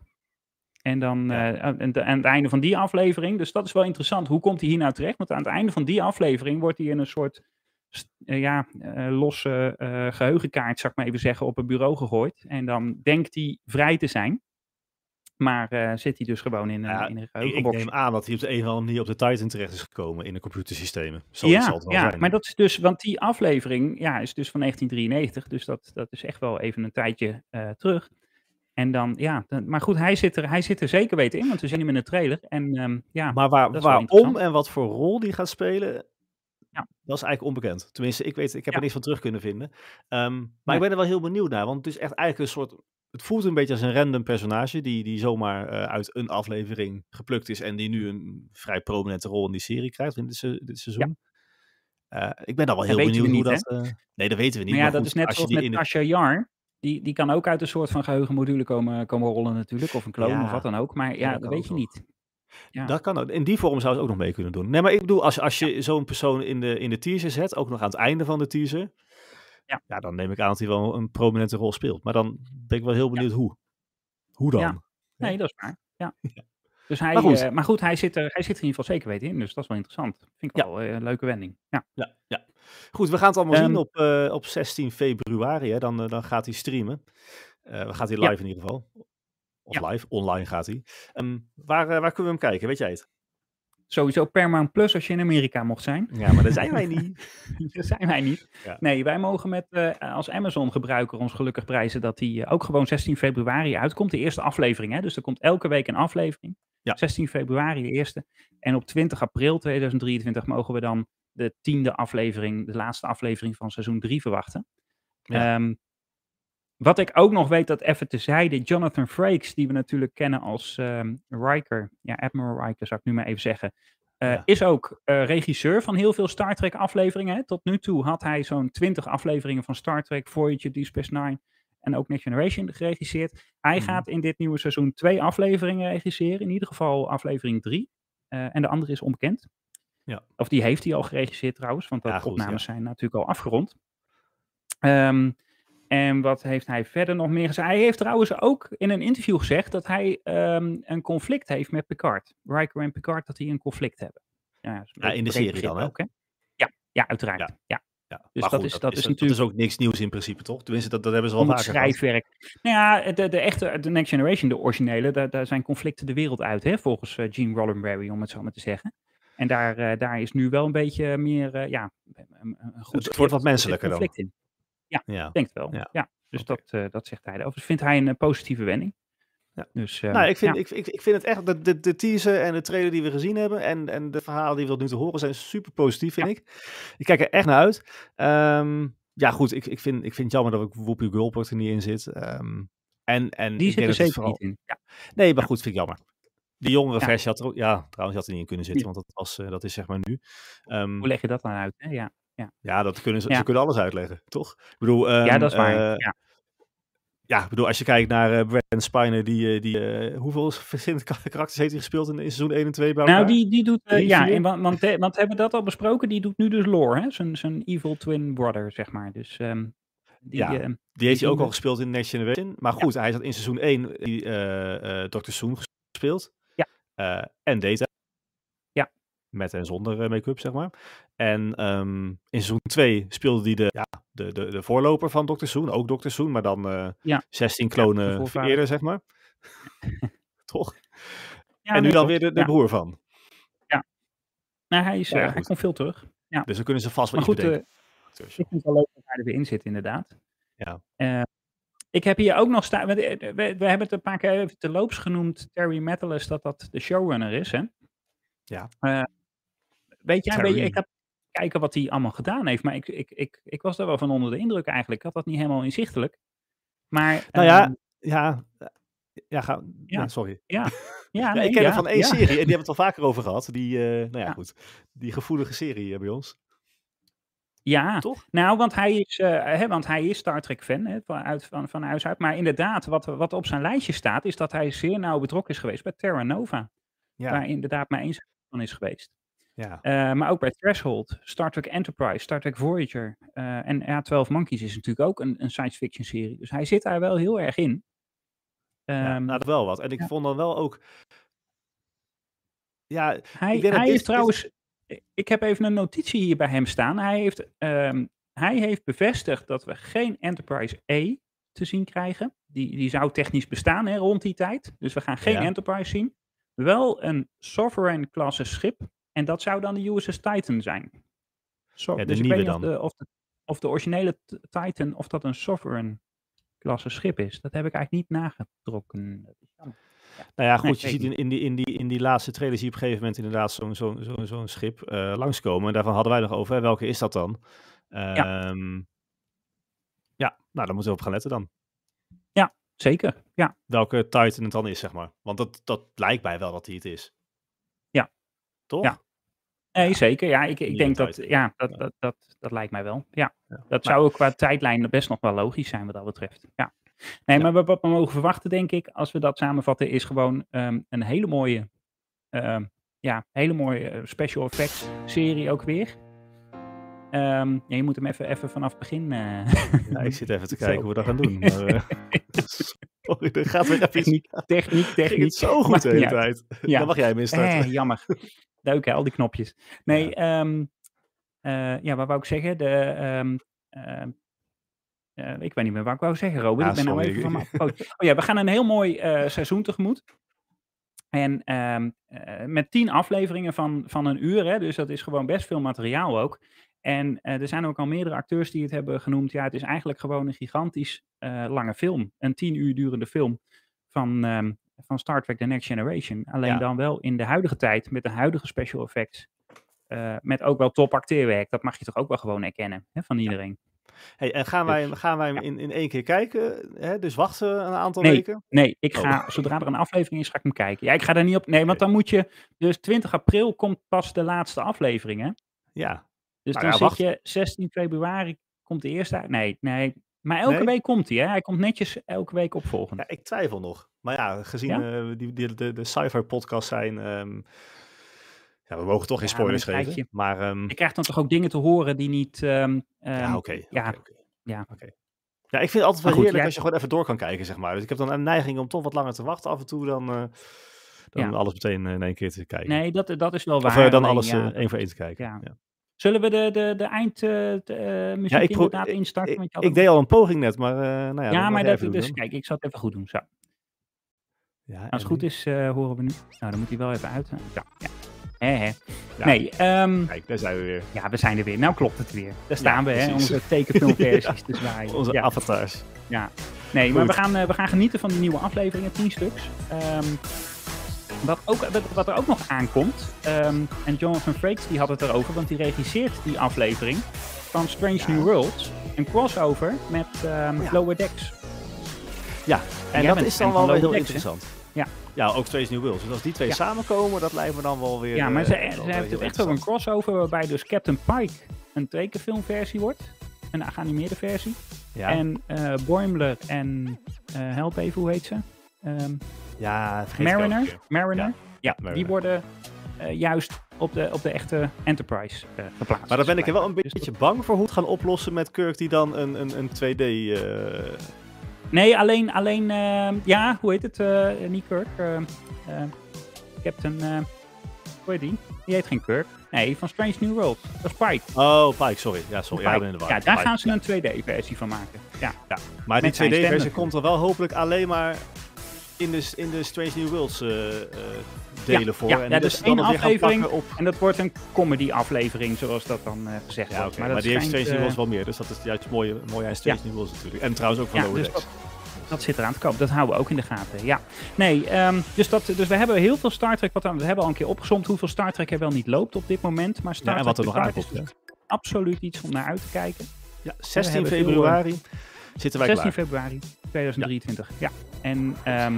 En dan Ja. aan, aan het- einde van die aflevering, dus dat is wel interessant. Hoe komt hij hier nou terecht? Want aan het einde van die aflevering wordt hij in een soort ja, losse eh, geheugenkaart, zou ik maar even zeggen, op een bureau gegooid. En dan denkt hij vrij te zijn. Maar eh, zit hij dus gewoon in een, Ja, in een Ik, ik geheugenbox. neem aan dat hij op de een of andere manier op de Titan terecht is gekomen in de computersystemen. Zoiets Ja, zal het wel ja zijn. maar dat is dus, want die aflevering ja, is dus van 1993, dus dat, dat is echt wel even een tijdje eh, terug. En dan, ja, dan- maar goed, hij zit, er, hij zit er zeker weten in, want we zien hem in de trailer. En ehm, ja, Maar waar, waarom en wat voor rol die gaat spelen, Ja. dat is eigenlijk onbekend. Tenminste, ik, weet, ik heb Ja. er niks van terug kunnen vinden. Ehm, maar ik ben er wel heel benieuwd naar, want het is echt eigenlijk een soort... Het voelt een beetje als een random personage die, die zomaar eh, uit een aflevering geplukt is en die nu een vrij prominente rol in die serie krijgt in dit, se- dit seizoen. Eh, ik ben dan wel Dat heel we benieuwd hoe dat... eh, nee, dat weten we niet. maar ja, maar dat is net als zoals met het- Tasha Yar. Die, die kan ook uit een soort van geheugenmodule komen, komen rollen natuurlijk, of een kloon Ja. of wat dan ook. Maar ja, dat weet je nog. niet. Ja. Dat kan ook. In die vorm zou ze ook nog mee kunnen doen. Nee, maar ik bedoel, als, als je zo'n persoon in de, in de teaser zet, ook nog aan het einde van de teaser, Ja. dan neem ik aan dat hij wel een prominente rol speelt. Maar dan ben ik wel heel benieuwd hoe. Hoe dan? Ja. Nee, dat is waar. Ja. [LAUGHS] Dus hij, Maar goed. maar goed, hij zit, er, hij zit er in ieder geval zeker weten in. Dus dat is wel interessant. Vind ik Ja. wel eh, een leuke wending. Ja. Ja, ja. Goed, we gaan het allemaal Ehm, zien op, eh, op 16 februari. Hè. Dan, eh, dan gaat hij streamen. Eh we gaat hij Ja. live in ieder geval. Of Ja. live, online gaat hij. Ehm, waar, eh, waar kunnen we hem kijken? Weet jij het? Sowieso Paramount Plus als je in Amerika mocht zijn. Ja, maar daar zijn wij niet. [LAUGHS] Dat zijn wij niet. Ja. Nee, wij mogen met, eh, als Amazon-gebruiker ons gelukkig prijzen dat die eh, ook gewoon 16 februari uitkomt. De eerste aflevering, hè? dus er komt elke week een aflevering. Ja. 16 februari de eerste. En op 20 april 2023 mogen we dan de tiende aflevering, de laatste aflevering van seizoen 3 verwachten. Ja. Ehm, wat ik ook nog weet, dat even tezijde, Jonathan Frakes, die we natuurlijk kennen als ehm Riker, ja, Admiral Riker zou ik nu maar even zeggen, eh, Ja. is ook eh, regisseur van heel veel Star Trek afleveringen. hè. Tot nu toe had hij zo'n 20 afleveringen van Star Trek, Voyager, Deep Space Nine en ook Next Generation geregisseerd. Hij Mhm. gaat in dit nieuwe seizoen twee afleveringen regisseren, in ieder geval aflevering 3. en de andere is onbekend. Ja. Of die heeft hij al geregisseerd trouwens, want de Ja, opnames zijn natuurlijk al afgerond. Ehm, en wat heeft hij verder nog meer gezegd? Hij heeft trouwens ook in een interview gezegd dat hij ehm, een conflict heeft met Picard. Riker en Picard, dat die een conflict hebben. Ja, Ja, in de serie dan, hè? ook, hè? Ja, ja, uiteraard. Ja. Ja. Ja. Dus maar dat goed, is- dat is dat is natuurlijk- ook niks nieuws in principe, toch? Tenminste, dat, dat hebben ze wel vaker gehad. schrijfwerk. Nou ja, de, de echte, de Next Generation, de originele, daar, daar zijn conflicten de wereld uit, hè, volgens eh, Gene Roddenberry, om het zo maar te zeggen. En daar, eh, daar is nu wel een beetje meer, eh, ja, een, goed Het wordt wat er menselijker dan. conflict in. Ja. Ik denk het wel. Ja. Ja. Dus dat, eh, dat zegt hij. Overigens vindt hij een eh, positieve wending. Ja. Dus, eh, Nou, ik vind, ja. ik, ik, ik vind het echt, de, de, de teaser en de trailer die we gezien hebben en, en de verhalen die we tot nu toe horen zijn super positief, vind ik. Ik kijk er echt naar uit. Ehm, ja, goed, ik, ik, vind, ik vind het jammer dat ook Whoopi Goldberg er niet in zit. Ehm, en, en die ik zit er zeker vooral... niet in. Ja. Nee, maar goed, vind ik jammer. Die jongere versie had er ook, ja, trouwens had er niet in kunnen zitten, want dat, was, eh, dat is zeg maar nu. Ehm, Hoe leg je dat dan uit? Hè? Ja. Ja, dat kunnen ze, Ja. ze kunnen alles uitleggen, toch? Ik bedoel, ja, ehm, dat is waar. eh, ja. ja, ik bedoel, als je kijkt naar eh Brandon Spiner, die, eh, die hoeveel [LAUGHS] verschillende ka- karakters heeft hij gespeeld in, in seizoen 1 en 2 bij Nou, die, die doet, Drie, ja, en, want, want, want hebben we dat al besproken? Die doet nu dus lore, hè? Zijn, zijn evil twin brother, zeg maar. Dus ehm, die, Ja. ehm, Die heeft hij ook al gespeeld in Next Generation. Maar goed, hij zat in seizoen 1 die, eh eh Dr. Soon gespeeld. Ja. En Data. Ja. Met en zonder eh, make-up, zeg maar. En ehm, in seizoen 2 speelde hij de, ja, de, de, de voorloper van Dr. Soon. Ook Dr. Soon, maar dan eh, Ja. 16 de klonen voorvader. eerder, zeg maar. [LAUGHS] Toch? ja, en nu nee, dan weer de, de Ja. broer van. Nou, hij, is, Ja, eh, goed. hij komt veel terug. Ja. Dus dan kunnen ze vast wel Maar iets goed, bedenken. eh, ik vind het wel leuk dat hij er weer in zit, inderdaad. Ja. Eh, ik heb hier ook nog staan, eh, we, we hebben het een paar keer even te loops genoemd, Terry Metalis, dat dat de showrunner is, hè? Ja. Weet jij, weet je, ik heb kijken wat hij allemaal gedaan heeft, maar ik, ik, ik, ik was er wel van onder de indruk eigenlijk. Ik had dat niet helemaal inzichtelijk. Maar, Nou ja, ehm, Ja, ja, ga, Ja. sorry. [LAUGHS] ja, ja, ik ken ja, van één serie en die hebben we het al vaker over gehad. Die, eh, nou ja, goed. Die gevoelige serie eh, bij ons. Ja, Toch? nou, want hij is, eh, hè, want hij is Star Trek fan hè, van, uit, van, van huis uit. Maar inderdaad, wat, wat op zijn lijstje staat, is dat hij zeer nauw betrokken is geweest bij Terra Nova. Waar inderdaad maar één van is geweest. Ja. Eh, maar ook bij Threshold, Star Trek Enterprise, Star Trek Voyager. eh, en ja, 12 Monkeys is natuurlijk ook een, een science fiction serie. Dus hij zit daar wel heel erg in. ja Ehm, nou, dat wel wat. En ik ja. vond dan wel ook... Ja, Hij, ik denk hij dit- heeft dit- trouwens, ik heb even een notitie hier bij hem staan. Hij heeft, ehm, hij heeft bevestigd dat we geen Enterprise E te zien krijgen. Die, die zou technisch bestaan hè, rond die tijd. Dus we gaan geen Ja. Enterprise zien. Wel een Sovereign-klasse schip. En dat zou dan de USS Titan zijn. Zo, Ja, de dus ik nieuwe weet niet of dan. de, of, de, of de originele Titan, of dat een Sovereign-klasse schip is. Dat heb ik eigenlijk niet nagetrokken. Nou ja, goed, Nee, je ziet in, in, die, in, die, in die laatste trailer zie je op een gegeven moment inderdaad zo'n zo'n zo'n zo'n schip eh, langskomen. En daarvan hadden wij nog over, hè, welke is dat dan? Ehm, ja, nou, daar moeten we op gaan letten dan. Zeker, ja. Welke Titan het dan is, zeg maar. Want dat, dat lijkt mij wel dat hij het is. Ja. Toch? Ja. Nee, zeker. Ja, ik, ik denk dat, ja, dat, dat, dat, dat lijkt mij wel. Ja, dat zou ook qua tijdlijn best nog wel logisch zijn wat dat betreft. Ja. Nee, maar wat- we mogen verwachten, denk ik, als we dat samenvatten, is gewoon ehm, een hele mooie, ehm, ja, hele mooie eh, special effects serie ook weer. Ehm, ja, je moet hem even, even vanaf het begin. eh, Ja, ik zit even te [LAUGHS] Zo. kijken hoe we dat gaan doen. Maar, [LAUGHS] eh, [LAUGHS] sorry. Er gaat weer even Techniek, techniek, ging techniek. het zo goed de hele tijd. Ja. Dan mag jij hem instarten. Eh, jammer. Leuk hè, al die knopjes. Nee, ehm, eh, ja, wat wou ik zeggen? De, ehm, ehm, eh, ik weet niet meer wat ik wou zeggen, Robert. Ja, ik ben nou even van [LAUGHS] mijn. Oh ja, we gaan een heel mooi eh, seizoen tegemoet. En met tien afleveringen van, van een uur, hè, dus dat is gewoon best veel materiaal ook. En er zijn ook al meerdere acteurs die het hebben genoemd. Ja, het is eigenlijk gewoon een gigantisch lange film. Een tien uur durende film van, van Star Trek The Next Generation. Alleen Ja. dan wel in de huidige tijd, met de huidige special effects. eh, met ook wel top acteerwerk. Dat mag je toch ook wel gewoon erkennen hè, van iedereen. Hey, en gaan wij, hem- Dus, gaan wij hem in, in één keer kijken? Hè? Dus wachten we een aantal Nee. weken? Nee, ik Oh. ga, zodra er een aflevering is, ga ik hem kijken. Ja, ik ga daar niet op. Nee, want dan moet je. Dus 20 april komt pas de laatste aflevering. Hè? Ja. Dus Nou dan ja, zit wacht. je 16 februari komt de eerste uit. Nee, nee. Maar elke Nee? week komt hij, hè? Hij komt netjes elke week opvolgend. ja, ik twijfel nog. Maar ja, gezien Ja? eh, die, die, de, de sci-fi podcast zijn... ehm, ja, we mogen toch geen maar spoilers geven. je- Maar ehm, Je krijgt dan toch ook dingen te horen die niet. ehm, ja, oké. ja, oké. ja. Oké. Ja, ik vind het altijd wel goed, heerlijk jij- als je gewoon even door kan kijken, zeg maar. Dus ik heb dan een neiging om toch wat langer te wachten af en toe dan, eh, dan Ja. alles meteen eh, in één keer te kijken. Nee, dat, dat is wel of waar. eh, dan alleen, alles ja, één voor één te kijken. ja. Zullen we de, de, de eindmuziek uh, muziek ik pro- inderdaad instarten? Ik, ik deed al een poging net, maar eh, nou ja, ja, maar dat, doen dus kijk, ik zal het even goed doen. Zo. Ja, Als en het goed is, eh, horen we nu. Nou, dan moet hij wel even uit. hè. Ja, ja. Ja, Nee, ehm, Kijk, daar zijn we weer. ja, we zijn er weer. Nou klopt het weer. Daar staan we, hè, onze tekenfilmversies [LAUGHS] te zwaaien. Onze avatars. ja. Nee, maar we gaan, eh, we gaan genieten van die nieuwe afleveringen, 10 stuks. Ehm, wat, ook, wat, wat er ook nog aankomt, ehm, en Jonathan Frakes die had het erover, want die regisseert die aflevering van Strange Ja. New Worlds. Een crossover met ehm, Ja. Lower Decks. Ja, en dat is dan wel weer heel Decks, interessant. Ja. Ja, ook Strange New Worlds. Dus als die twee Ja. samenkomen, dat lijkt me dan wel weer... Ja, maar eh, ze, wel ze weer heeft het echt over een crossover waarbij dus Captain Pike een tekenfilmversie wordt. Een geanimeerde versie. Ja, En eh Boimler en eh help even, hoe heet ze? Ehm, ja Mariner. Mariner. Ja, Ja, Mariner. die worden eh, juist op de, op de echte Enterprise eh, geplaatst. Maar dan ben ik er wel een Dus beetje bang voor hoe het gaan oplossen met Kirk die dan een, een, een 2D... eh, Nee, alleen, alleen ehm, ja, hoe heet het? niet Kirk. Captain, hoe heet die? Die heet geen Kirk. Nee, van Strange New World. Dat is Pike. Oh, Pike, sorry. Ja, sorry. Ja, in de war. ja daar Pike, gaan ze ja. een 2D-versie van maken. Ja. Maar die met zijn 2D-versie stem komt er wel hopelijk alleen maar in de, in de Strange New Worlds eh, eh, delen Ja, voor. ja, en ja, dus één aflevering op... En dat wordt een comedy-aflevering, zoals dat dan eh, gezegd Ja, wordt. Maar, die heeft Strange New Worlds wel meer. Dus dat is juist mooi, mooi aan Strange. New Worlds natuurlijk. En trouwens ook van Lower dus Decks. Dat zit eraan te komen. Dat houden we ook in de gaten. Ja. Nee, ehm, dus, dat, dus we hebben heel veel Star Trek. Wat, we hebben al een keer opgezomd hoeveel Star Trek er wel niet loopt op dit moment. Maar Star Trek wat er nog aankomt. dus absoluut iets om naar uit te kijken. Ja, 16 hebben veel, februari zitten wij 16 klaar. februari 2023. Ja. En ehm,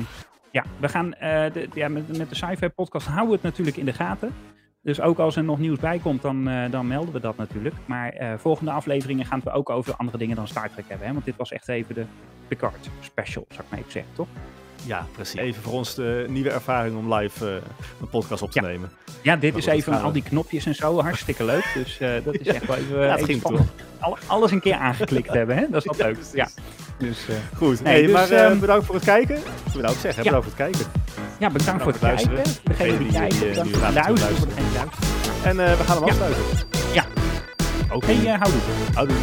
ja, we gaan eh, de, ja, met, met de Sci-Fi podcast houden we het natuurlijk in de gaten. Dus ook als er nog nieuws bij komt, dan, eh, dan melden we dat natuurlijk. Maar eh, volgende afleveringen gaan we ook over andere dingen dan Star Trek hebben. Hè? Want dit was echt even de Picard special, zou ik maar even zeggen, toch? Ja, precies. Even voor ons de nieuwe ervaring om live eh, een podcast op te Ja. nemen. Ja, dit is even we- al die knopjes en zo. Hartstikke leuk. Dus eh, dat is echt wel even, Ja, ging. Al- alles een keer aangeklikt [LAUGHS] hebben, hè? Dat is wel leuk. Ja, dus, eh, Goed, Nee, hey, dus, maar eh, ehm, bedankt voor het kijken. Bedankt zeggen, Ja. bedankt voor het kijken. ja bedankt voor het kijken. luisteren. Voor degenen die kijken, eh, bedankt voor luisteren. Die. En eh, we gaan hem afsluiten. Ja. Oké. Hey, eh, houdoe. Houdoe.